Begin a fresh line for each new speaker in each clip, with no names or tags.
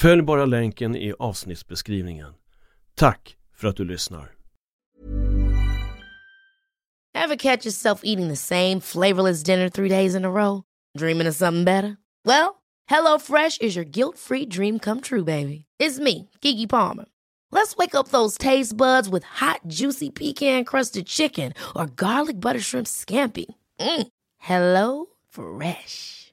Följ bara länken i avsnittsbeskrivningen. Tack för att du lyssnar.
Have catch yourself eating the same flavorless dinner three days in a row? Dreaming of something better? Well, hello fresh is your guilt free dream come true baby. It's me, Gigi Palmer. Let's wake up those taste buds with hot juicy pecan crusted chicken or garlic butter shrimp scampi. Mm. Hello Fresh.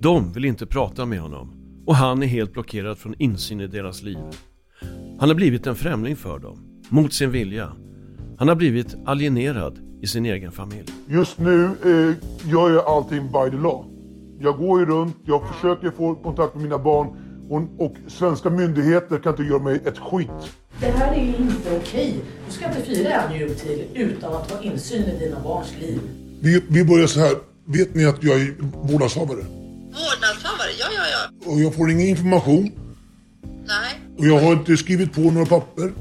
De vill inte prata med honom och han är helt blockerad från insyn i deras liv. Han har blivit en främling för dem, mot sin vilja. Han har blivit alienerad i sin egen familj.
Just nu eh, gör jag allting by the law. Jag går ju runt, jag försöker få kontakt med mina barn och, och svenska myndigheter kan inte göra mig ett skit.
Det här är ju inte okej. Du ska inte fira en jultid utan att ha insyn i dina barns liv.
Vi, vi börjar så här. Vet ni att jag är vårdnadshavare?
Vårdnadshavare? Ja, ja, ja.
Och jag får ingen information.
Nej.
Och jag har inte skrivit på några papper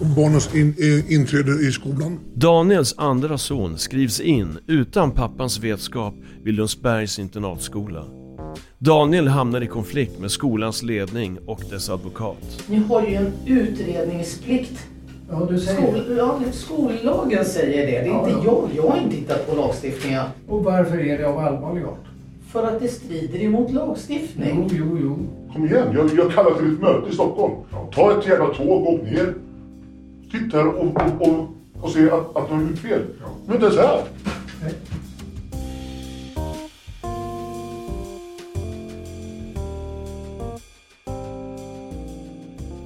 om barnens in, eh, inträde i skolan.
Daniels andra son skrivs in utan pappans vetskap vid Lundsbergs internatskola. Daniel hamnar i konflikt med skolans ledning och dess advokat.
Ni har ju en utredningsplikt.
Ja, du säger
Skol, ja, skollagen säger det. Det är
Ja,
inte
ja.
jag. Jag har inte hittat på lagstiftningen.
Och varför är det av allvarlig art?
För att det strider emot lagstiftning.
Jo, jo, jo.
Kom igen, jag, jag kallar till ett möte i Stockholm. Ta ett jävla tåg, åk ner. Sitt här och, och, och, och se att, att de har gjort fel. Men det är så här.
Nej.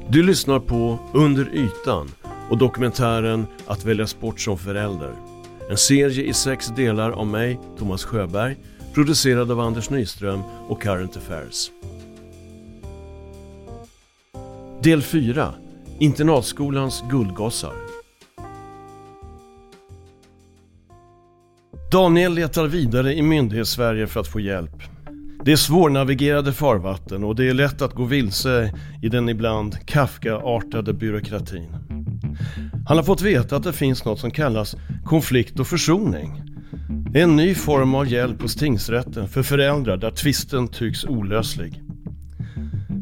Du lyssnar på Under ytan och dokumentären Att väljas bort som förälder. En serie i sex delar av mig, Thomas Sjöberg, producerad av Anders Nyström och Current Affairs. Del 4 Internatskolans guldgossar Daniel letar vidare i myndighetssverige för att få hjälp. Det är svårnavigerade farvatten och det är lätt att gå vilse i den ibland Kafka-artade byråkratin. Han har fått veta att det finns något som kallas konflikt och försoning. Det är en ny form av hjälp hos tingsrätten för föräldrar där tvisten tycks olöslig.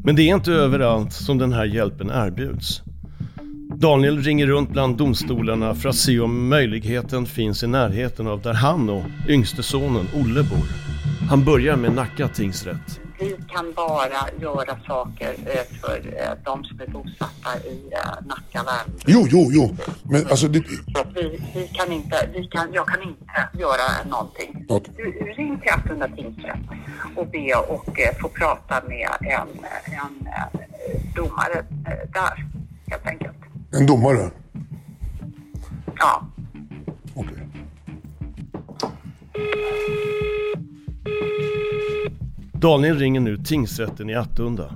Men det är inte överallt som den här hjälpen erbjuds. Daniel ringer runt bland domstolarna för att se om möjligheten finns i närheten av där han och yngste sonen Olle bor. Han börjar med Nacka tingsrätt.
Kan bara göra saker eh, för eh, de som är bosatta i eh, Nacka, Värmdö.
Jo, jo, jo. Men alltså, det,
vi, vi kan inte, vi kan, jag kan inte göra någonting.
Okej.
Du, ring till Attunda tingsrätt och be och få prata med en, en domare där, helt enkelt.
en domare.
Ja.
Okej.
Daniel ringer nu tingsrätten i Attunda.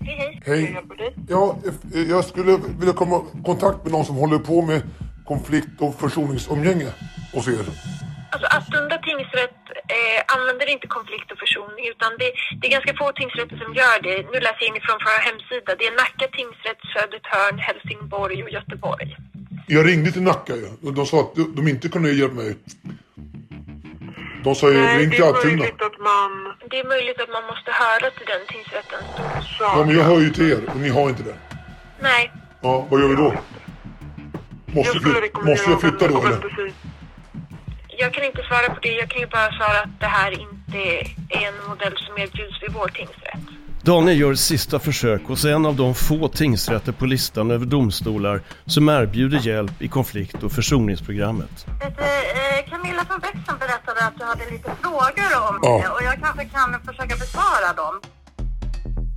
Hej,
Hej. Ja, eh, jag skulle vilja komma i kontakt med någon som håller på med konflikt och försoningsumgänge hos er.
Alltså Attunda tingsrätt eh, använder inte konflikt och försoning utan det, det är ganska få tingsrätter som gör det. Nu läser jag inifrån vår hemsida. Det är Nacka tingsrätt, Södertörn, Helsingborg och Göteborg.
Jag ringde till Nacka ju. och de sa att de, de inte kunde hjälpa mig. De ju
Nej,
ring
det
till
är
Altuna.
möjligt att man... Det är möjligt att man måste höra till den tingsrättens domsal.
Ja men jag hör ju till er och ni har inte det.
Nej,
Ja, vad gör vi då? Måste, jag, måste jag flytta då eller?
Jag kan inte svara på det. Jag kan ju bara svara att det här inte är en modell som erbjuds vid vår tingsrätt.
Daniel gör ett sista försök hos en av de få tingsrätter på listan över domstolar som erbjuder hjälp i konflikt och försoningsprogrammet.
Du, eh, Camilla från växeln berättade att du hade lite frågor om
Ja.
det och jag kanske kan försöka besvara dem.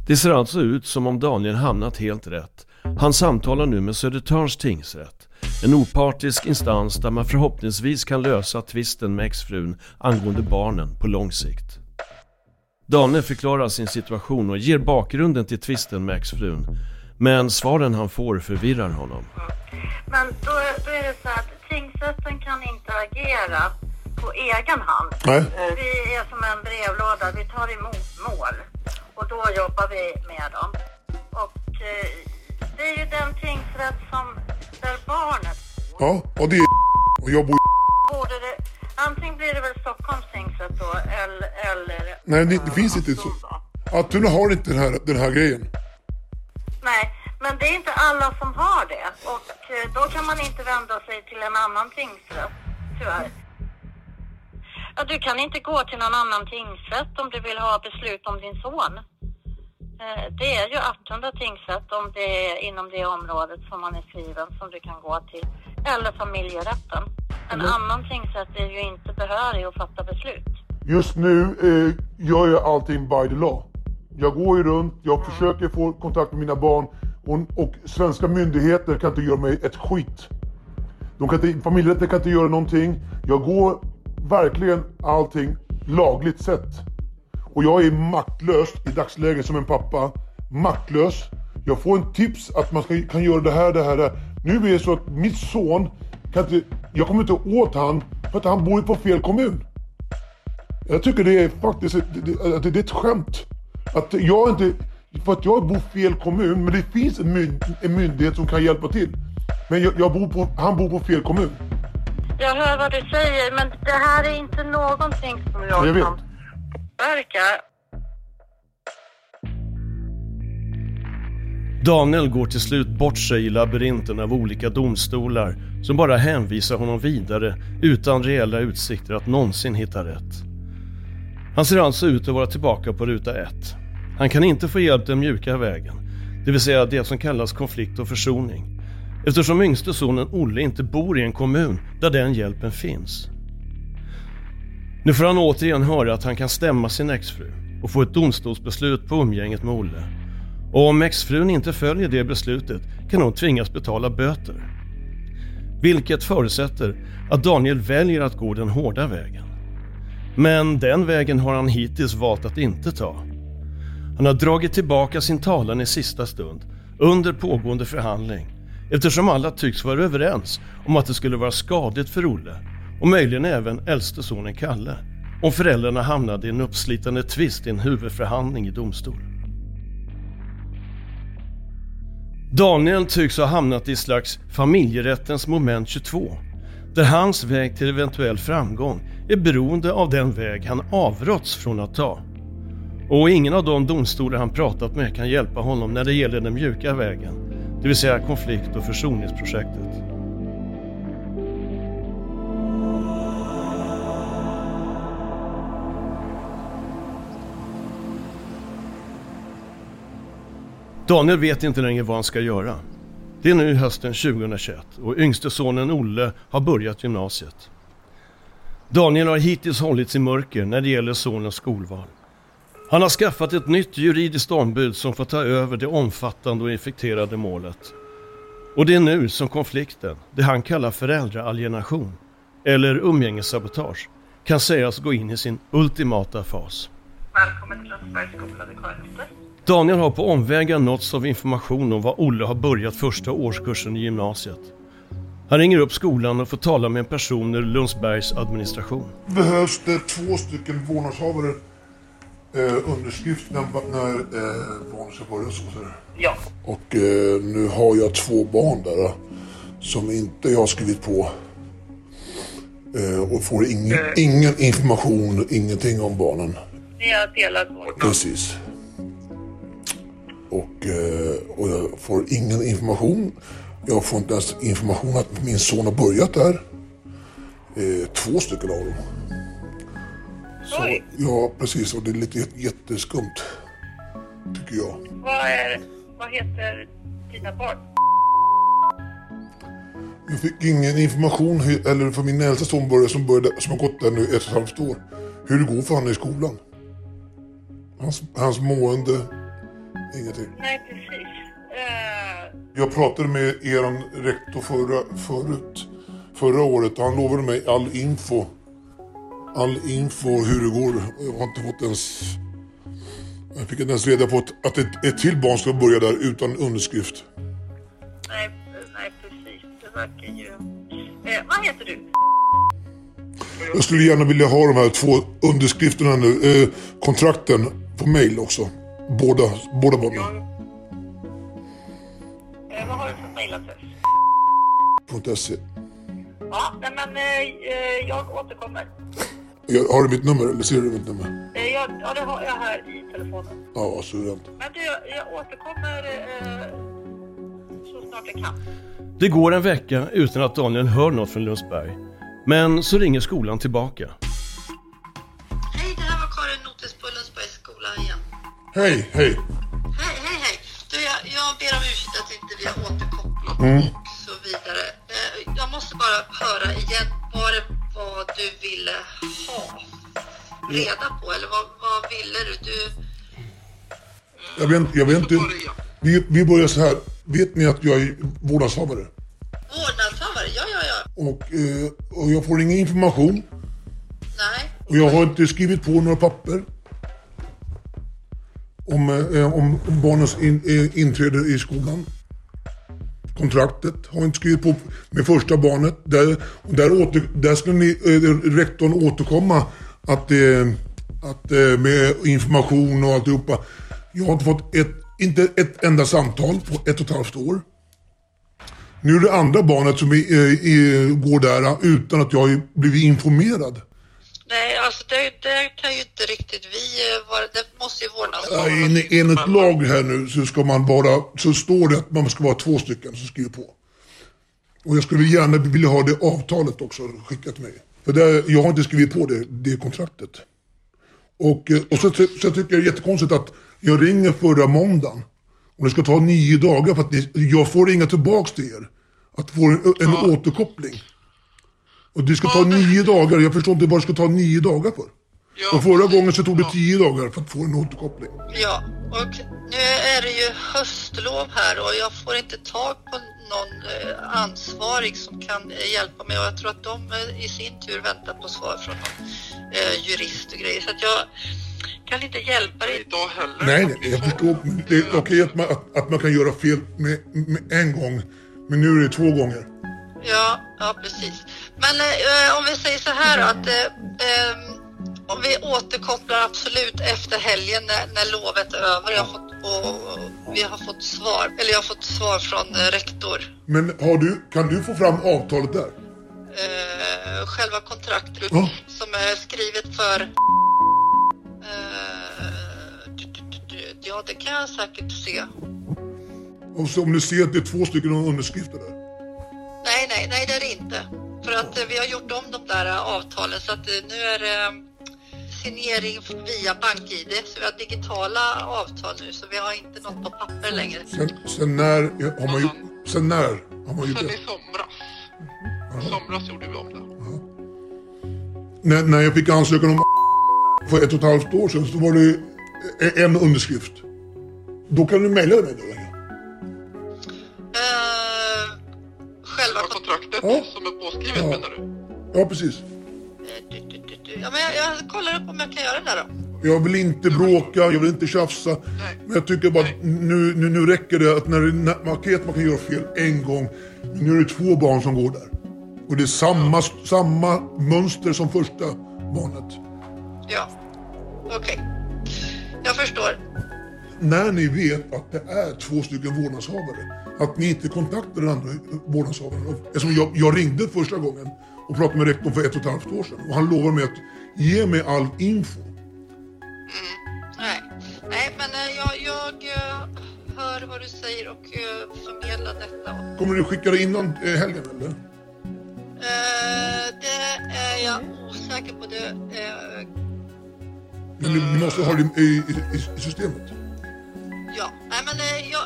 Det ser alltså ut som om Daniel hamnat helt rätt. Han samtalar nu med Södertörns tingsrätt. En opartisk instans där man förhoppningsvis kan lösa tvisten med exfrun angående barnen på lång sikt. Daniel förklarar sin situation och ger bakgrunden till tvisten med exfrun. Men svaren han får förvirrar honom.
Men då, då är det så att tingsrätten kan inte agera på egen hand.
Nej.
Vi är som en brevlåda, vi tar emot mål och då jobbar vi med dem. Och eh, det är ju den tingsrätt som, där barnet
Ja, och det är och jag bor
borde det, antingen blir det väl Stockholms tingsrätt då eller... eller
Nej, det, det finns inte så. Altuna har inte den här, den här grejen.
Nej, men det är inte alla som har det och eh, då kan man inte vända sig till en annan tingsrätt, tyvärr. Ja, du kan inte gå till någon annan tingsrätt om du vill ha beslut om din son. Eh, Det är ju Attunda tingsrätt om det är inom det området som man är skriven som du kan gå till. Eller familjerätten. En annan tingsrätt är ju inte behörig att fatta beslut.
Just nu eh, gör jag allting by the law. Jag går ju runt, jag försöker få kontakt med mina barn och, och svenska myndigheter kan inte göra mig ett skit. De kan inte, familjerätten kan inte göra någonting. Jag går verkligen allting lagligt sett. Och jag är maktlös i dagsläget som en pappa. Maktlös. Jag får en tips att man ska, kan göra det här, det här, det här. Nu är det så att mitt son kan inte, jag kommer inte åt han för att han bor på fel kommun. Jag tycker det är faktiskt ett, det, det, det är ett skämt. Att jag inte, för att jag bor fel kommun, men det finns en, myn, en myndighet som kan hjälpa till. Men jag, jag bor på, han bor på fel kommun.
Jag hör vad du säger, men det här är inte någonting som jag,
Jag
kan verka.
Daniel går till slut bort sig i labyrinten av olika domstolar som bara hänvisar honom vidare utan reella utsikter att någonsin hitta rätt. Han ser alltså ut att vara tillbaka på ruta ett. Han kan inte få hjälp den mjuka vägen, det vill säga det som kallas konflikt och försoning, eftersom yngste sonen Olle inte bor i en kommun där den hjälpen finns. Nu får han återigen höra att han kan stämma sin exfru och få ett domstolsbeslut på umgänget med Olle. Och om exfrun inte följer det beslutet kan hon tvingas betala böter. Vilket förutsätter att Daniel väljer att gå den hårda vägen. Men den vägen har han hittills valt att inte ta. Han har dragit tillbaka sin talan i sista stund under pågående förhandling eftersom alla tycks vara överens om att det skulle vara skadligt för Olle och möjligen även äldste sonen Kalle om föräldrarna hamnade i en uppslitande tvist i en huvudförhandling i domstol. Daniel tycks ha hamnat i ett slags familjerättens moment 22 där hans väg till eventuell framgång är beroende av den väg han avråtts från att ta. Och ingen av de domstolar han pratat med kan hjälpa honom när det gäller den mjuka vägen, det vill säga konflikt och försoningsprojektet. Daniel vet inte längre vad han ska göra. Det är nu hösten 2021 och yngste sonen Olle har börjat gymnasiet. Daniel har hittills hållits i mörker när det gäller sonens skolval. Han har skaffat ett nytt juridiskt ombud som får ta över det omfattande och infekterade målet. Och det är nu som konflikten, det han kallar föräldraalienation, eller umgängessabotage, kan sägas gå in i sin ultimata fas.
Välkommen till Lundsbergs skola vid
Daniel har på omvägar nåtts av information om vad Olle har börjat första årskursen i gymnasiet. Han ringer upp skolan och får tala med en person ur Lundsbergs administration.
Behövs det två stycken vårdnadshavare eh, underskrift när, när eh, barnet ska börja så
Ja.
Och eh, nu har jag två barn där eh, som inte jag har skrivit på. Eh, och får ingen, ingen information, ingenting om barnen.
Ni har delad vårdnad.
Precis. Och, eh, och jag får ingen information. Jag får inte ens information att min son har börjat där. Eh, två stycken av dem. Så, ja, precis. Och det är lite jät- jätteskumt. Tycker jag.
Vad, är, vad heter dina barn?
Jag fick ingen information, eller för min äldsta son började, som, började, som har gått där nu ett och ett halvt år, hur det går för honom i skolan. Hans, hans mående, ingenting.
Nej, precis. Eh,
Jag pratade med eran rektor förra, förut, förra året och han lovade mig all info. All info hur det går. Jag har inte fått ens... Jag fick inte ens reda på att, att ett, ett till barn ska börja där utan underskrift.
nej, nej, precis. Det verkar ju... Eh, vad heter du?
Jag skulle gärna vilja ha de här två underskrifterna nu, eh, kontrakten på mail också. Båda, båda barnen.
Eh, vad har du för mejladress?
.se.
Ja, nej, men eh, eh, jag återkommer.
Jag, har du mitt nummer eller ser du mitt nummer?
Eh, jag, ja, det har jag här i telefonen.
Ja, suveränt.
Men du, jag, jag återkommer eh, så snart jag kan.
Det går en vecka utan att Daniel hör något från Lundsberg. Men så ringer skolan tillbaka.
Hej,
hej. Hej,
hej, hej. Du, jag, jag ber om ursäkt att inte vi har återkopplat
Mm.
och så vidare. Eh, jag måste bara höra igen vad det var du ville ha reda på, eller vad, vad ville du? Du...
Jag vet, jag vet inte. Vi, vi börjar så här. Vet ni att jag är vårdnadshavare?
Vårdnadshavare? Ja, ja, ja.
Och, eh, och jag får ingen information.
Nej.
Och jag har inte skrivit på några papper. Om, eh, eh, om barnens in, eh, inträde i skolan. Kontraktet har inte skrivit på med första barnet. Där, där, åter, där ska ni, eh, rektorn återkomma att, eh, att, eh, med information och alltihopa. Jag har inte fått ett, inte ett enda samtal på ett och ett halvt år. Nu är det andra barnet som är, eh, går där utan att jag har blivit informerad.
Nej, alltså det, det kan ju inte riktigt vi eh, eh, vara, det måste ju
Ja,
vårdnadshavaren.
en- Enligt lag här nu så ska man bara, så står det att man ska vara två stycken som skriver på. Och jag skulle gärna vilja ha det avtalet också skickat till mig. För det, jag har inte skrivit på det, det kontraktet. Och, eh, och så, så, så tycker jag det är jättekonstigt att jag ringer förra måndagen. Och det ska ta nio dagar för att ni, jag får ringa tillbaks till er. Att få en, en återkoppling. Och det ska ta nio dagar, jag förstår inte vad det ska ta nio dagar för. Och förra gången så tog det tio dagar för att få en återkoppling.
Ja, och nu är det ju höstlov här och jag får inte tag på någon eh, ansvarig som kan eh, hjälpa mig och jag tror att de eh, i sin tur väntar på svar från någon eh, jurist och grejer. Så att jag kan inte hjälpa dig idag heller.
Nej, nej, jag förstår. Det är okej att man, att, man kan göra fel med, med en gång. Men nu är det två gånger.
Ja, ja precis. Men eh, om vi säger så här att eh, ehm, om vi återkopplar absolut efter helgen när, när lovet är över jag har fått, och, vi har fått svar, eller jag har fått svar från eh, rektor.
Men har du, kan du få fram avtalet där?
Eh, själva kontraktet
Ja.
som är skrivet för... Eh, ja, det kan jag säkert se.
Och så om du ser att det är två stycken underskrifter där.
Nej, nej, nej det är det inte. För att eh, vi har gjort om de där eh, avtalen så att nu är det signering via BankID. Så vi har digitala avtal nu så vi har inte något på papper längre.
Sen, sen när har man gjort, sen när har man gjort
Sen
det?
i somras. I somras gjorde vi om det.
När, när jag fick ansökan om för ett och ett halvt år sedan så var det en underskrift. Då kan du mejla mig då.
Eh, själva kontraktet
Ja.
som är påskrivet
Ja.
menar du?
Ja, precis.
Ja, men jag, jag kollar upp om jag kan göra det där då.
Jag vill inte bråka, jag vill inte tjafsa. Men jag tycker bara att nu, nu, nu räcker det att när när, man att man kan göra fel en gång. Men nu är det två barn som går där. Och det är samma, samma mönster som första barnet.
Ja, okej. Jag förstår.
När ni vet att det är två stycken vårdnadshavare. Att ni inte kontaktar den andra vårdnadshavaren. Eftersom jag, jag ringde första gången och pratade med rektorn för ett och ett halvt år sedan. Och han lovade mig att ge mig all info.
Nej, nej men eh, jag, jag eh, hör vad du säger och eh, förmedlar detta.
Kommer du skicka det innan helgen eller?
Eh, det är jag osäker på. Det, eh,
Men ni måste ha det i, i, i, systemet.
ja, nej men jag,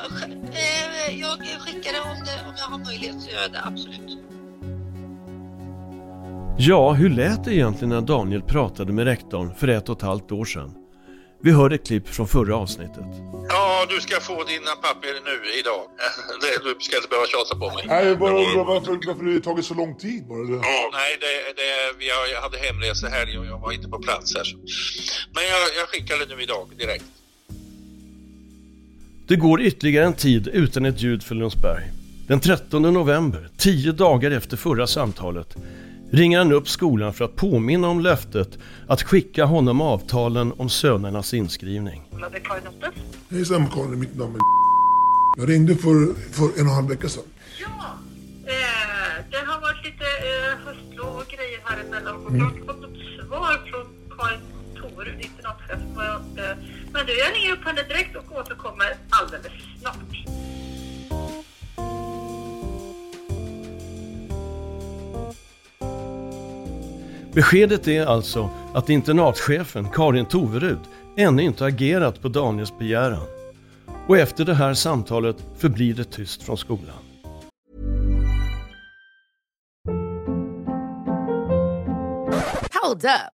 jag skickar det om, det om jag har möjlighet så gör jag det absolut.
Ja, hur lät det egentligen när Daniel pratade med rektorn för ett och ett halvt år sedan? Vi hörde ett klipp från förra avsnittet.
Ja, du ska få dina papper nu idag. Det- Du ska inte behöva tjata på mig.
Nej, jag bara undrar varför, varför det har tagit så lång tid bara. Det.
Ja, nej, det, det, vi har, jag hade hemresa här och jag var inte på plats här. Men jag, jag skickar det nu idag direkt.
Det går ytterligare en tid utan ett ljud för Lundsberg. Den 13 november, tio dagar efter förra samtalet, ringer han upp skolan för att påminna om löftet att skicka honom avtalen om sönernas inskrivning.
Hejsan Karin, mitt namn är Jag ringde för, för en och en halv vecka sedan.
Ja, eh, det har varit lite eh, höstlov och grejer här emellan och jag har inte fått något svar från Karin Torud, internatchef. Eh, men du, jag ringer upp henne direkt och återkommer
Beskedet är alltså att internatchefen Karin Toverud ännu inte agerat på Daniels begäran. Och efter det här samtalet förblir det tyst från skolan.
Hold up.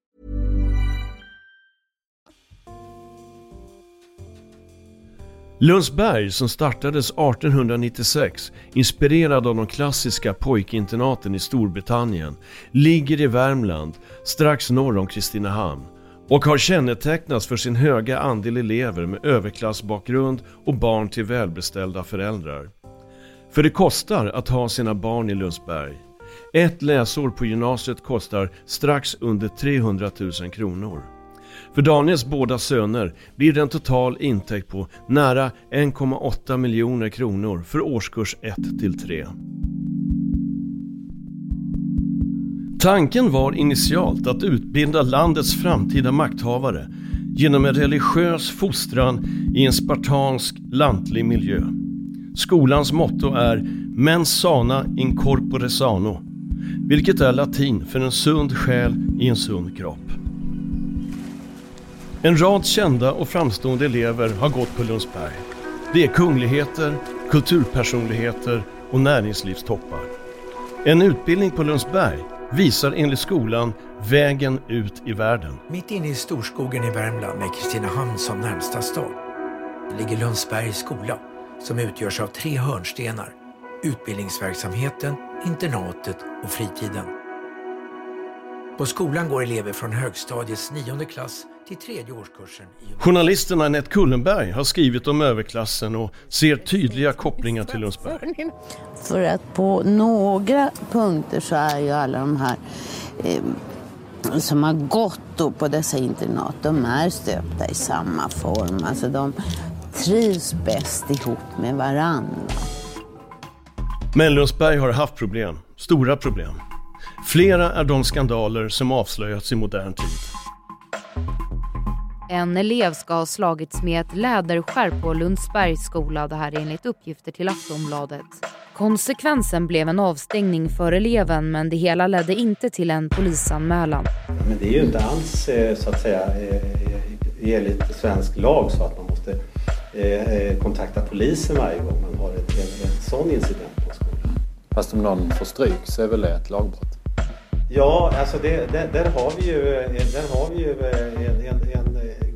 Lundsberg som startades 1896, inspirerad av de klassiska pojkinternaten i Storbritannien, ligger i Värmland, strax norr om Kristinehamn och har kännetecknats för sin höga andel elever med överklassbakgrund och barn till välbeställda föräldrar. För det kostar att ha sina barn i Lundsberg. Ett läsår på gymnasiet kostar strax under 300 000 kronor. För Daniels båda söner blir det en total intäkt på nära 1,8 miljoner kronor för årskurs 1 till 3. Tanken var initialt att utbilda landets framtida makthavare genom en religiös fostran i en spartansk lantlig miljö. Skolans motto är Mens sana in corpore sano, vilket är latin för en sund själ i en sund kropp. En rad kända och framstående elever har gått på Lundsberg. Det är kungligheter, kulturpersonligheter och näringslivstoppar. En utbildning på Lundsberg visar enligt skolan vägen ut i världen.
Mitt inne i storskogen i Värmland med Kristinehamn som närmsta stad ligger Lundsbergs skola som utgörs av tre hörnstenar. Utbildningsverksamheten, internatet och fritiden. På skolan går elever från högstadiets nionde klass till tredje årskursen
Journalisten Anette Kullenberg har skrivit om överklassen och ser tydliga kopplingar till Lundsberg.
För att på några punkter så är ju alla de här eh, som har gått då på dessa internat, de är stöpta i samma form. Alltså de trivs bäst ihop med varandra.
Men Lundsberg har haft problem, stora problem. Flera är de skandaler som avslöjats i modern tid.
En elev ska ha slagits med ett läderskärp på Lundsbergs skola. Det här är enligt uppgifter till Aftonbladet. Konsekvensen blev en avstängning för eleven men det hela ledde inte till en polisanmälan.
Men det är ju inte alls eh, så att säga eh, enligt svensk lag så att man måste eh, kontakta polisen varje gång man har en, en, en sån incident på skolan.
Fast om någon får stryk så är väl det ett lagbrott?
Ja, alltså det, det, där har vi ju, där har vi ju en, en, en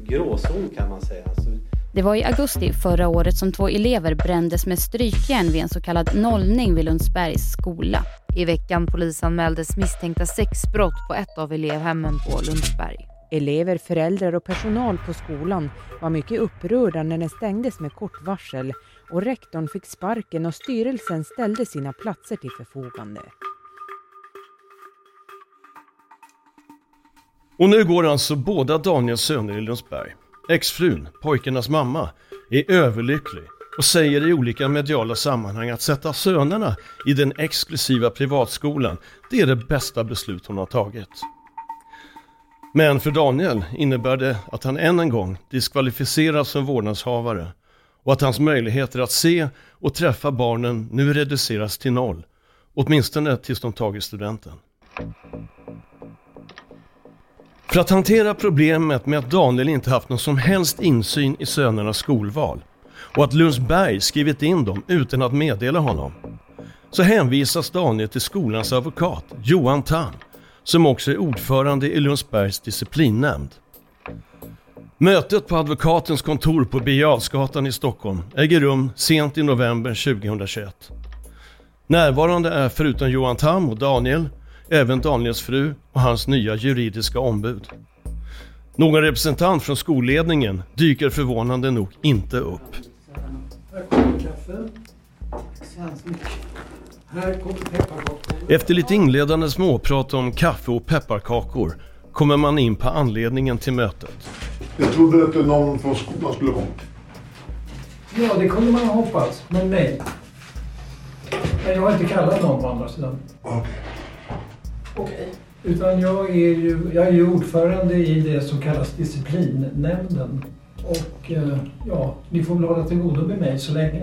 gråzon kan man säga. Alltså,
Det var i augusti förra året som två elever brändes med strykjärn vid en så kallad nollning vid Lundsbergs skola. I veckan polisanmäldes misstänkta sexbrott på ett av elevhemmen på Lundsberg.
Elever, föräldrar och personal på skolan var mycket upprörda när den stängdes med kort varsel och rektorn fick sparken och styrelsen ställde sina platser till förfogande.
Och nu går alltså båda Daniels söner i Lundsberg. Exfrun, pojkarnas mamma, är överlycklig och säger i olika mediala sammanhang att sätta sönerna i den exklusiva privatskolan, det är det bästa beslut hon har tagit. Men för Daniel innebär det att han än en gång diskvalificeras som vårdnadshavare och att hans möjligheter att se och träffa barnen nu reduceras till noll, åtminstone tills de tagit studenten. För att hantera problemet med att Daniel inte haft någon som helst insyn i sönernas skolval och att Lundsberg skrivit in dem utan att meddela honom så hänvisas Daniel till skolans advokat Johan Tam som också är ordförande i Lundsbergs disciplinnämnd. Mötet på advokatens kontor på Birger i Stockholm äger rum sent i november 2021. Närvarande är förutom Johan Tam och Daniel även Daniels fru och hans nya juridiska ombud. Någon representant från skolledningen dyker förvånande nog inte upp.
Här kommer kaffe. Tack så hemskt mycket. Här kommer pepparkakor.
Efter lite inledande småprat om kaffe och pepparkakor kommer man in på anledningen till mötet.
Jag trodde att någon från skolan skulle komma.
Ja, det kunde man ha hoppats. Men nej. Men jag har inte kallat någon på andra sidan.
Okej.
Okej. Utan jag är ju, jag är ju ordförande i det som kallas disciplinnämnden. Och eh, ja, ni får väl hålla till godo med mig så länge.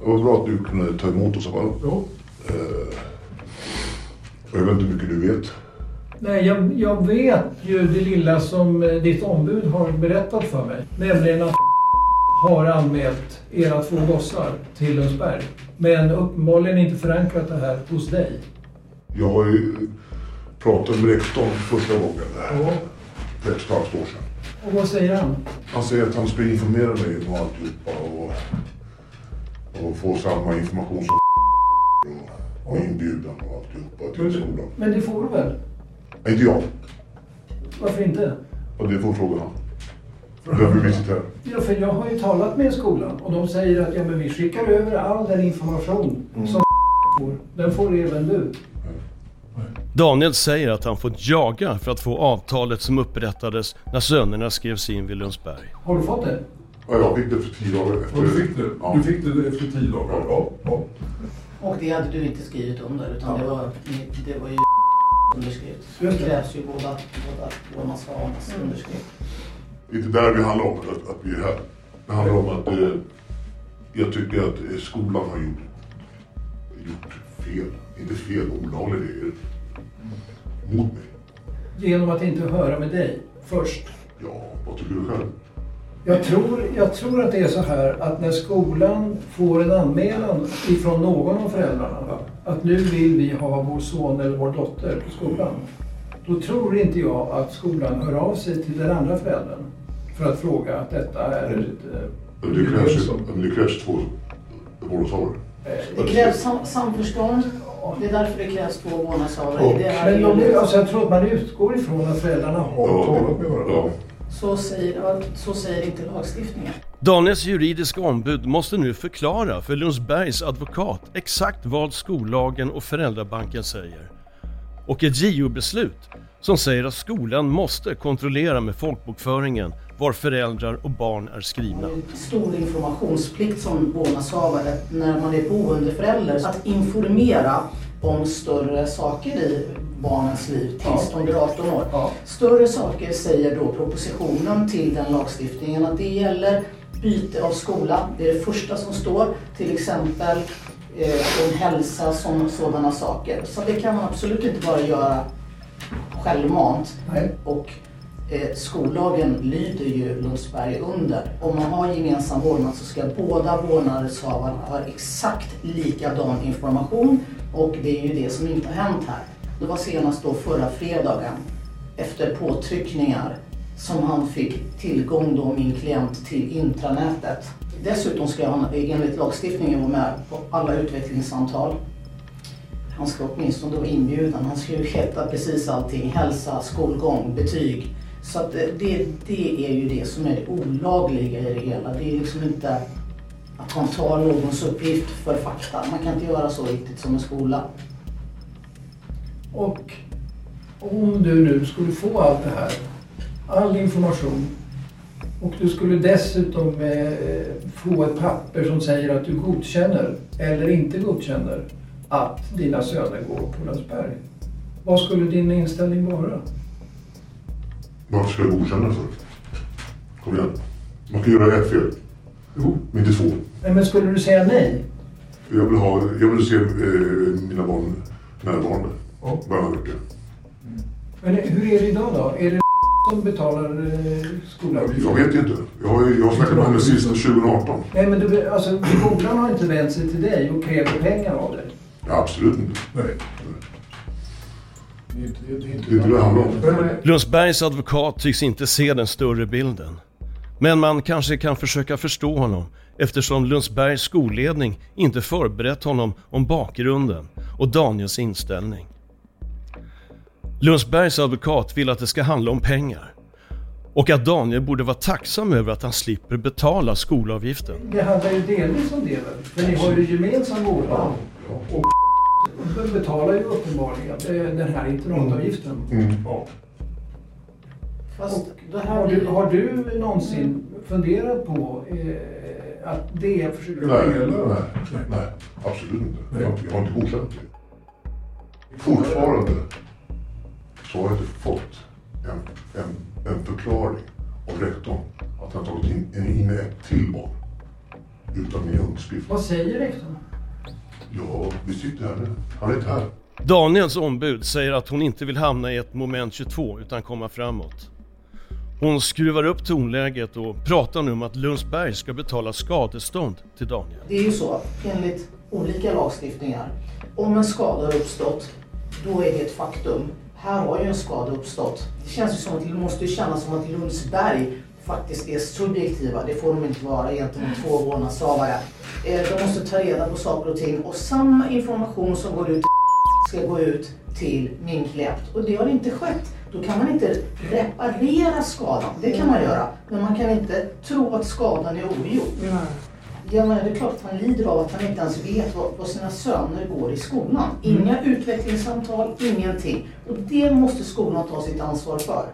Det var bra att du kunde ta emot oss. Bara.
Jo.
Eh, jag vet inte hur mycket du vet.
Nej, jag, jag vet ju det lilla som eh, ditt ombud har berättat för mig. Nämligen att har anmält era två gossar till Lundsberg. Men uppenbarligen inte förankrat det här hos dig.
Jag har ju pratat med rektorn första gången.
Ja.
För ett och ett halvt år sedan.
Och vad säger han?
Han säger att han ska informera mig om alltihopa och, och få samma information som och, och inbjudan och alltihopa till skolan.
Men det får du väl?
Inte jag.
Varför inte?
Och det får fråga han. Därför vi sitter här.
Ja, för jag har ju talat med skolan och de säger att ja, men vi skickar över all den information
Mm.
som får. Den får även du.
Daniel säger att han fått jaga för att få avtalet som upprättades när sönerna skrevs in vid Lundsberg.
Har du fått det?
Ja, jag fick det för tio dagar efter.
Du fick det,
Ja.
du fick det efter tio dagar? Ja. ja.
Och det hade du inte skrivit under utan det, var, det var ju underskrivet. Det krävs ju båda, båda vårdnadshavarnas underskrift.
Det är inte där vi handlar om att, att vi är här. Det handlar om att eh, jag tycker att skolan har gjort, gjort fel. Inte fel, olagliga grejer. Mot mig.
Genom att inte höra med dig först.
Ja, vad tycker du själv?
Jag tror, jag tror att det är så här att när skolan får en anmälan ifrån någon av föräldrarna att nu vill vi ha vår son eller vår dotter på skolan. Då tror inte jag att skolan hör av sig till den andra föräldern för att fråga att detta är ett... eh,
Men det krävs, det krävs två vårdnadshavare.
Det krävs sam samförstånd. Det är därför det krävs två vårdnadshavare. Är
Men alltså jag tror att man utgår ifrån att föräldrarna har
Ja,
talat med varandra.
Ja.
så, säger, så säger inte lagstiftningen.
Daniels juridiska ombud måste nu förklara för Lundsbergs advokat exakt vad skollagen och föräldrabanken säger. Och ett JO-beslut som säger att skolan måste kontrollera med folkbokföringen var föräldrar och barn är skrivna.
Stor informationsplikt som vårdnadshavare när man är boendeförälder. Att informera om större saker i barnens liv tills de blir 18 år. Större saker säger då propositionen till den lagstiftningen att det gäller byte av skola. Det är det första som står. Till exempel eh, om hälsa, som sådana saker. Så det kan man absolut inte bara göra självmant. Och eh, skollagen lyder ju Lundsberg under. Om man har gemensam vårdnad så ska båda vårdnadshavarna ha exakt likadan information och det är ju det som inte har hänt här. Det var senast då förra fredagen efter påtryckningar som han fick tillgång då, min klient, till intranätet. Dessutom ska han enligt lagstiftningen vara med på alla utvecklingssamtal. Han ska åtminstone vara inbjuden. Han ska ju veta precis allting. Hälsa, skolgång, betyg. Så att eh, det, det, är ju det som är det olagliga i det hela. Det är liksom inte att man tar någons uppgift för fakta. Man kan inte göra så riktigt som en skola.
Och om du nu skulle få allt det här, all information och du skulle dessutom eh, få ett papper som säger att du godkänner eller inte godkänner att dina söner går på Lundsberg. Vad skulle din inställning vara?
Varför ska jag godkänna det för? Kom igen. Man kan göra ett fel. Jo. Men inte två.
Nej, men skulle du säga nej?
Jag vill, ha, jag vill se eh, mina barn närvarande varannan vecka.
Men hur är det idag då? Är det som betalar eh, skolavgiften?
Jag vet inte. Jag har, jag har snackat med henne sist 2018.
Nej, men du, alltså, skolan har inte vänt sig till dig och kräver pengar av dig.
Ja, absolut inte. Nej. Det är inte det det, handlar om.
Lundsbergs advokat tycks inte se den större bilden. Men man kanske kan försöka förstå honom eftersom Lundsbergs skolledning inte förberett honom om bakgrunden och Daniels inställning. Lundsbergs advokat vill att det ska handla om pengar och att Daniel borde vara tacksam över att han slipper betala skolavgiften.
Det handlar ju delvis om det väl? För ni har ju gemensam vårdnad. Och betalar ju uppenbarligen eh, den här internatavgiften.
Mm.
Fast
Och har, du, har du någonsin funderat på eh, att det försöker
Nej, nej, nej, nej, absolut inte. Jag, jag har inte godkänt det. Fortfarande så har jag inte fått en, en, en förklaring av rektorn att han tagit in, in, in ett till barn utan min underskrift.
Vad säger rektorn?
Ja, vi sitter här nu. Han är inte här.
Daniels ombud säger att hon inte vill hamna i ett moment 22 utan komma framåt. Hon skruvar upp tonläget och pratar nu om att Lundsberg ska betala skadestånd till Daniel.
Det är ju så, enligt olika lagstiftningar, om en skada har uppstått, då är det ett faktum. Här har ju en skada uppstått. Det känns ju som att det måste kännas som att Lundsberg faktiskt är subjektiva. Det får de inte vara gentemot två vårdnadshavare. Eh, De måste ta reda på saker och ting och samma information som går ut ska gå ut till min klient. Och det har inte skett. Då kan man inte reparera skadan. Det kan man göra. Men man kan inte tro att skadan är ogjord. Ja, men det är klart att han lider av att han inte ens vet vad, vad sina söner går i skolan. Inga utvecklingssamtal, ingenting. Och det måste skolan ta sitt ansvar för.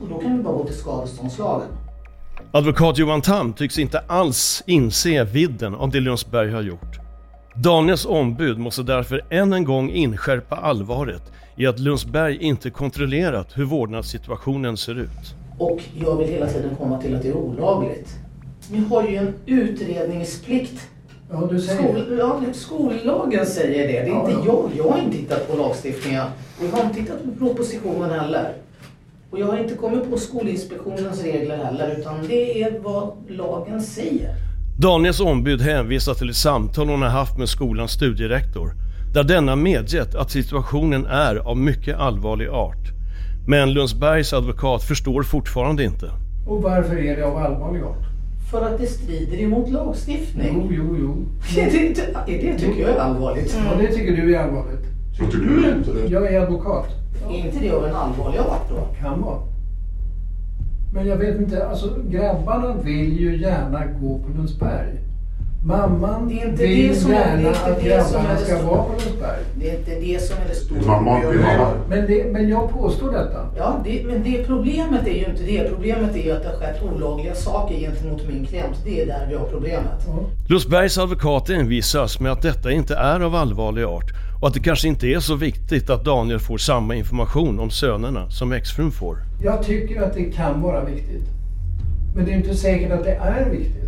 Och då kan vi bara gå till skadeståndslagen.
Advokat Johan Tam tycks inte alls inse vidden av det Lundsberg har gjort. Daniels ombud måste därför än en gång inskärpa allvaret i att Lundsberg inte kontrollerat hur vårdnadssituationen ser ut.
Och jag vill hela tiden komma till att det är olagligt. Ni har ju en utredningsplikt.
Ja, du säger
Skol, ja, skollagen säger det. Det är
Ja,
inte
ja.
jag. Jag har inte tittat på lagstiftningen. Och jag har inte tittat på propositionen heller. Och jag har inte kommit på Skolinspektionens regler heller. Utan det är vad lagen säger.
Daniels ombud hänvisar till ett samtal hon har haft med skolans studierektor där denna medgett att situationen är av mycket allvarlig art. Men Lundsbergs advokat förstår fortfarande inte.
Och varför är det av allvarlig art?
För att det strider emot lagstiftning.
Jo, jo, jo.
Det, det, det, det tycker jag är allvarligt.
Ja, det tycker du är allvarligt.
Tycker du inte det?
Jag är advokat.
Är inte det av en allvarlig art då?
Kan vara. Men jag vet inte, alltså grabbarna vill ju gärna gå på Lundsberg. Mamman
Det är inte
vill
det som är-
gärna
det är
att grabbarna ska vara på Lundsberg.
Det är inte det som är det stora
Mamma, mamma.
Men, det, men jag påstår detta.
Ja, det, men det problemet är ju inte det. Problemet är ju att det har skett olagliga saker gentemot min klient. Det är där vi har problemet.
Lundsbergs advokat envisas med att detta inte är av allvarlig art och att det kanske inte är så viktigt att Daniel får samma information om sönerna som exfrun får.
Jag tycker att det kan vara viktigt. Men det är inte säkert att det är viktigt.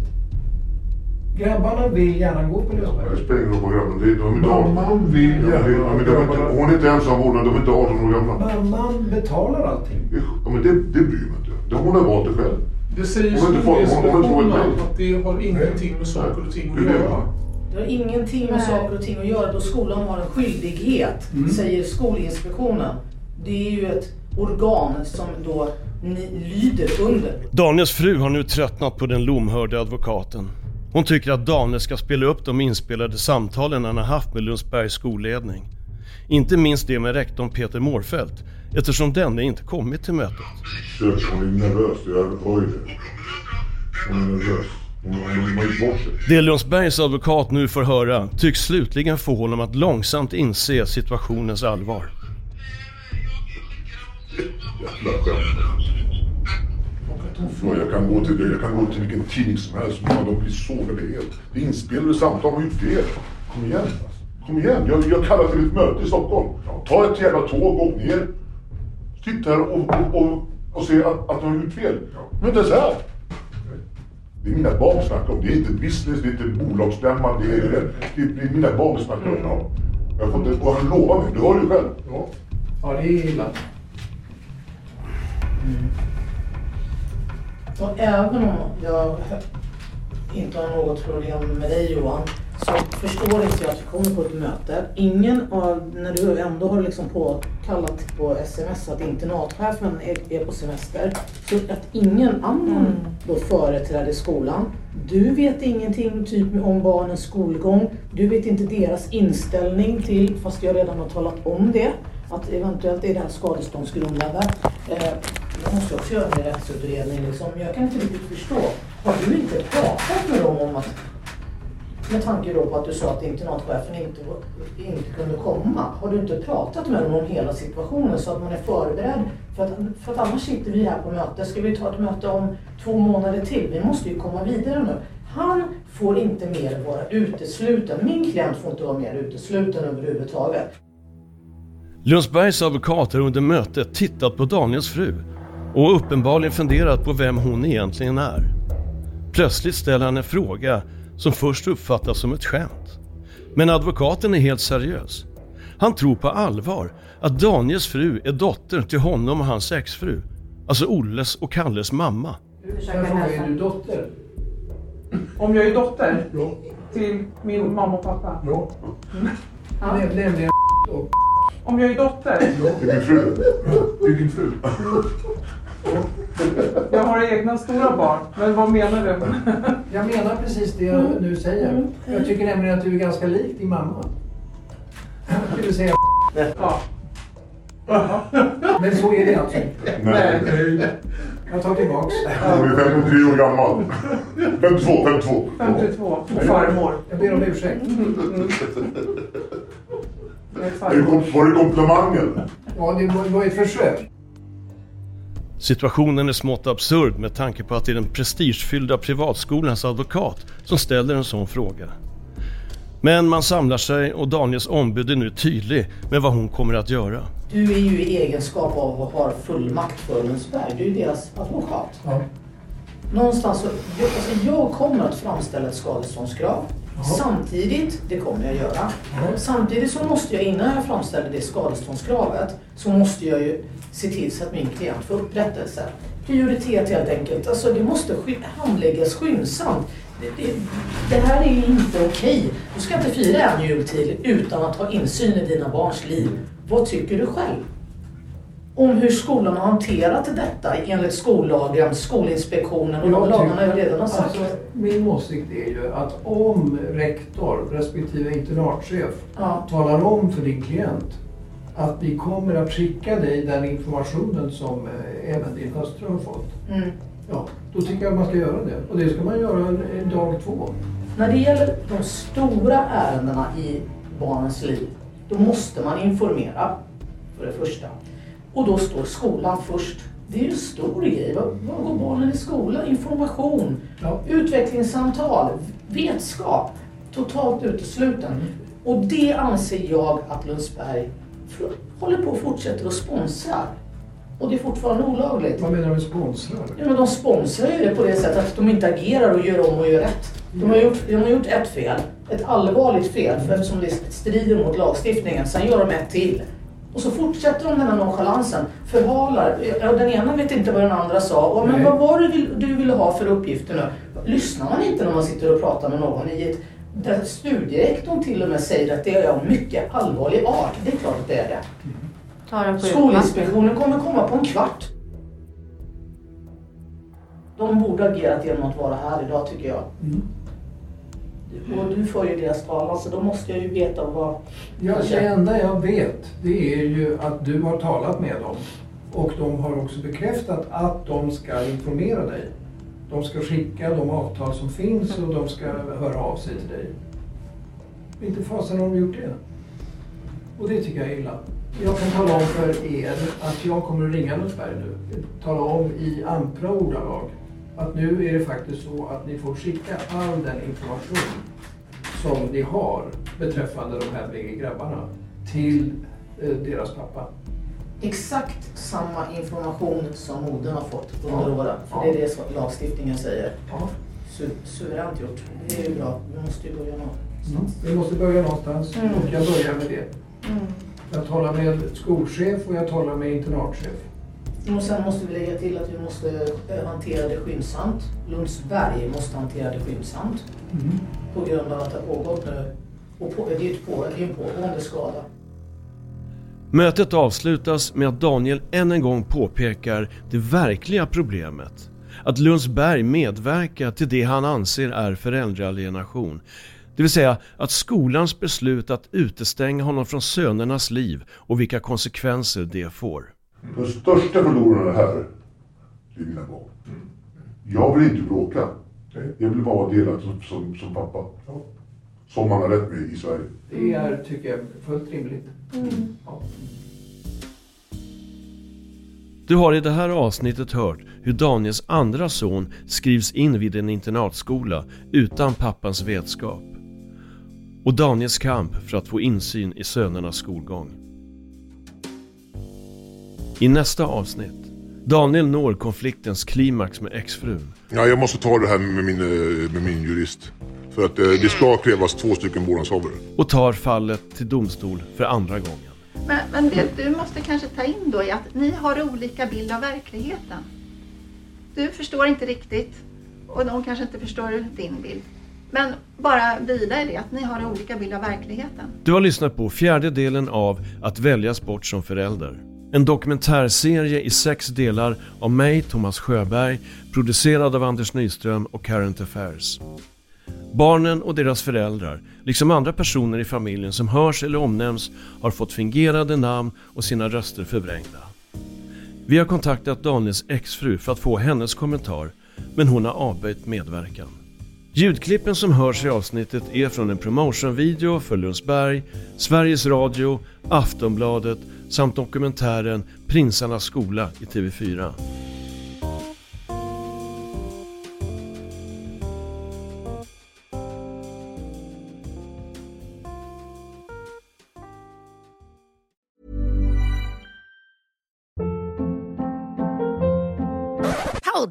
Grabbarna vill gärna gå på Lundsberg.
Det spelar ingen roll på är- De är inte
Mamman vill gärna
de Hon är inte ensam vårdnad, de är inte 18 år gamla.
Mamman betalar allting.
Ja, men det, det bryr mig inte. Det hon har valt det själv.
Det säger skolinspektionen
mig.
att det har ingenting med saker och ting att göra.
Det har ingenting med saker och ting att göra då skolan har en skyldighet,
Mm.
säger Skolinspektionen. Det är ju ett organ som då ni lyder under.
Daniels fru har nu tröttnat på den lomhörde advokaten. Hon tycker att Daniel ska spela upp de inspelade samtalen han har haft med Lundsbergs skolledning. Inte minst det med rektorn Peter Mårfält, eftersom denne inte kommit till mötet.
Hon är nervös, jag hör ju det. Hon är nervös.
Det Lundsbergs advokat nu får höra tycks slutligen få honom att långsamt inse situationens allvar.
Jävla skämt. Ja, jag, kan gå till, jag kan gå till vilken tidning som helst, men de blir sågade helt. Det är inspelade samtal, de har gjort fel. Kom igen. Kom igen, jag, jag kallar till ett möte i Stockholm. Ta ett jävla tåg, åk ner. Sitt här och, och, och, och se att, att de har gjort fel. Men inte så här. Det är mina barn snackar om. Det är inte business, det är inte bolagsstämman. Det är, det är, det är mina barn snackar om. Ja. Jag fått det, och han lovar mig, du hör ju själv. Ja.
Ja, det är illa.
Och även om jag inte har något problem med dig Johan, så förstår inte jag att vi kommer på ett möte. Ingen av, när du ändå har liksom påkallat på sms att internatchefen är, är på semester, så att ingen annan då företräder skolan. Du vet ingenting typ om barnens skolgång. Du vet inte deras inställning till, fast jag redan har talat om det, att eventuellt är det här skadeståndsgrundande. Eh, jag måste också göra en rättsutredning. Liksom. Jag kan inte riktigt förstå. Har du inte pratat med dem om att, med tanke då på att du sa att internatchefen inte, inte kunde komma. Har du inte pratat med dem om hela situationen så att man är förberedd? För att, för att annars sitter vi här på möte. Ska vi ta ett möte om två månader till? Vi måste ju komma vidare nu. Han får inte mer vara utesluten. Min klient får inte vara mer utesluten överhuvudtaget.
Lundsbergs advokat har under mötet tittat på Daniels fru och uppenbarligen funderat på vem hon egentligen är. Plötsligt ställer han en fråga som först uppfattas som ett skämt. Men advokaten är helt seriös. Han tror på allvar att Daniels fru är dotter till honom och hans exfru. Alltså Olles och Kalles mamma.
Frågar är du dotter?
Om jag är dotter till min mamma och pappa?
Ja.
Ja.
Näm- Nämligen
Om jag är dotter?
Det är din fru. Det är din fru.
Jag har egna stora barn, men vad menar du?
Jag menar precis det jag nu säger. Jag tycker nämligen att du är ganska lik din mamma. Det vill säga
Ja.
Men så är det alltså inte.
Nej.
Jag tar tillbaks.
Hon är 53 år gammal. 52, 52.
52, farmor.
Jag ber om ursäkt.
Var det komplimangen?
Ja, det var- var ett försök.
Situationen är smått absurd med tanke på att det är den prestigefyllda privatskolans advokat som ställer en sån fråga. Men man samlar sig och Daniels ombud är nu tydlig med vad hon kommer att göra.
Du är ju i egenskap av att ha fullmakt för Lundsberg. Du är deras advokat.
Ja.
Någonstans så, jag, alltså jag kommer att framställa ett skadeståndskrav. Samtidigt, det kommer jag göra. Samtidigt så måste jag innan jag framställer det skadeståndskravet så måste jag ju se till så att min klient får upprättelse. Prioritet helt enkelt. Alltså det måste handläggas skyndsamt. Det, det, det här är inte okej. Du ska inte fira en jultid utan att ha insyn i dina barns liv. Vad tycker du själv? Om hur skolan har hanterat detta enligt skollagen, Skolinspektionen och de lagarna jag redan har sagt.
Alltså, min åsikt är ju att om rektor respektive internatchef
Ja.
talar om för din klient att vi kommer att skicka dig den informationen som eh, även din hustru har fått.
Mm.
Ja, då tycker jag att man ska göra det. Och det ska man göra dag två.
När det gäller de stora ärendena i barnens liv, då måste man informera för det första. Och då står skolan först. Det är ju en stor grej. Var går barnen i skolan? Information, ja. utvecklingssamtal, vetskap. Totalt utesluten. Mm. Och det anser jag att Lundsberg håller på och fortsätter att sponsra. Och det är fortfarande olagligt.
Vad menar du med sponsrar?
Ja, men de sponsrar ju det på det sättet att de inte agerar och gör om och gör rätt. De har gjort, de har gjort ett fel, ett allvarligt fel, för eftersom det strider mot lagstiftningen. Sen gör de ett till. Och så fortsätter de den här nonchalansen, förhalar. Den ena vet inte vad den andra sa. Och, men vad var det du ville ha för uppgifter nu? Lyssnar man inte när man sitter och pratar med någon i ett där studierektorn till och med säger att det är av mycket allvarlig art. Det är klart att det är det. Skolinspektionen kommer komma på en kvart. De borde agerat genom att vara här idag tycker jag. Mm. Och du får ju deras talan så då måste jag ju veta vad...
Ja, det enda jag vet det är ju att du har talat med dem. Och de har också bekräftat att de ska informera dig. De ska skicka de avtal som finns och de ska höra av sig till dig. Inte fasen har de gjort det. Och det tycker jag är illa. Jag kan tala om för er att jag kommer att ringa Lundsberg nu. Tala om i ampra ordalag att nu är det faktiskt så att ni får skicka all den information som ni har beträffande de här bägge grabbarna till eh, deras pappa.
Exakt samma information som modern har fått under ja. åren. För ja. det är det som lagstiftningen säger. Ja. Su suveränt gjort. Det är ju bra. Vi måste ju börja någonstans.
Mm. Vi måste börja någonstans mm. och jag börjar med det. Mm. Jag talar med skolchef och jag talar med internatchef.
Och sen måste vi lägga till att vi måste eh, hantera det skyndsamt. Lundsberg måste hantera det skyndsamt. Mm. På grund av att det har pågått nu. Och på, det är ju en pågående skada.
Mötet avslutas med att Daniel än en gång påpekar det verkliga problemet. Att Lundsberg medverkar till det han anser är föräldraalienation. Det vill säga att skolans beslut att utestänga honom från sönernas liv och vilka konsekvenser det får.
De största förlorarna här, det är mina barn. Jag vill inte bråka. Jag vill bara vara delaktig som, som, som pappa. Som man har rätt med i Sverige.
Det är, tycker jag, fullt rimligt. Mm. Ja.
Du har i det här avsnittet hört hur Daniels andra son skrivs in vid en internatskola utan pappans vetskap. Och Daniels kamp för att få insyn i sönernas skolgång. I nästa avsnitt Daniel når konfliktens klimax med exfrun.
Ja, jag måste ta det här med min, eh, med min jurist. För att eh, det ska krävas två stycken vårdnadshavare.
Och tar fallet till domstol för andra gången.
Men, men det du måste kanske ta in då är att ni har olika bild av verkligheten. Du förstår inte riktigt och de kanske inte förstår din bild. Men bara vila i det, att ni har olika bild av verkligheten.
Du har lyssnat på fjärde delen av Att väljas bort som förälder. En dokumentärserie i sex delar av mig, Thomas Sjöberg, producerad av Anders Nyström och Current Affairs. Barnen och deras föräldrar, liksom andra personer i familjen som hörs eller omnämns, har fått fingerade namn och sina röster förvrängda. Vi har kontaktat Daniels exfru för att få hennes kommentar, men hon har avböjt medverkan. Ljudklippen som hörs i avsnittet är från en promotionvideo för Lundsberg, Sveriges Radio, Aftonbladet samt dokumentären Prinsarnas skola i TV4.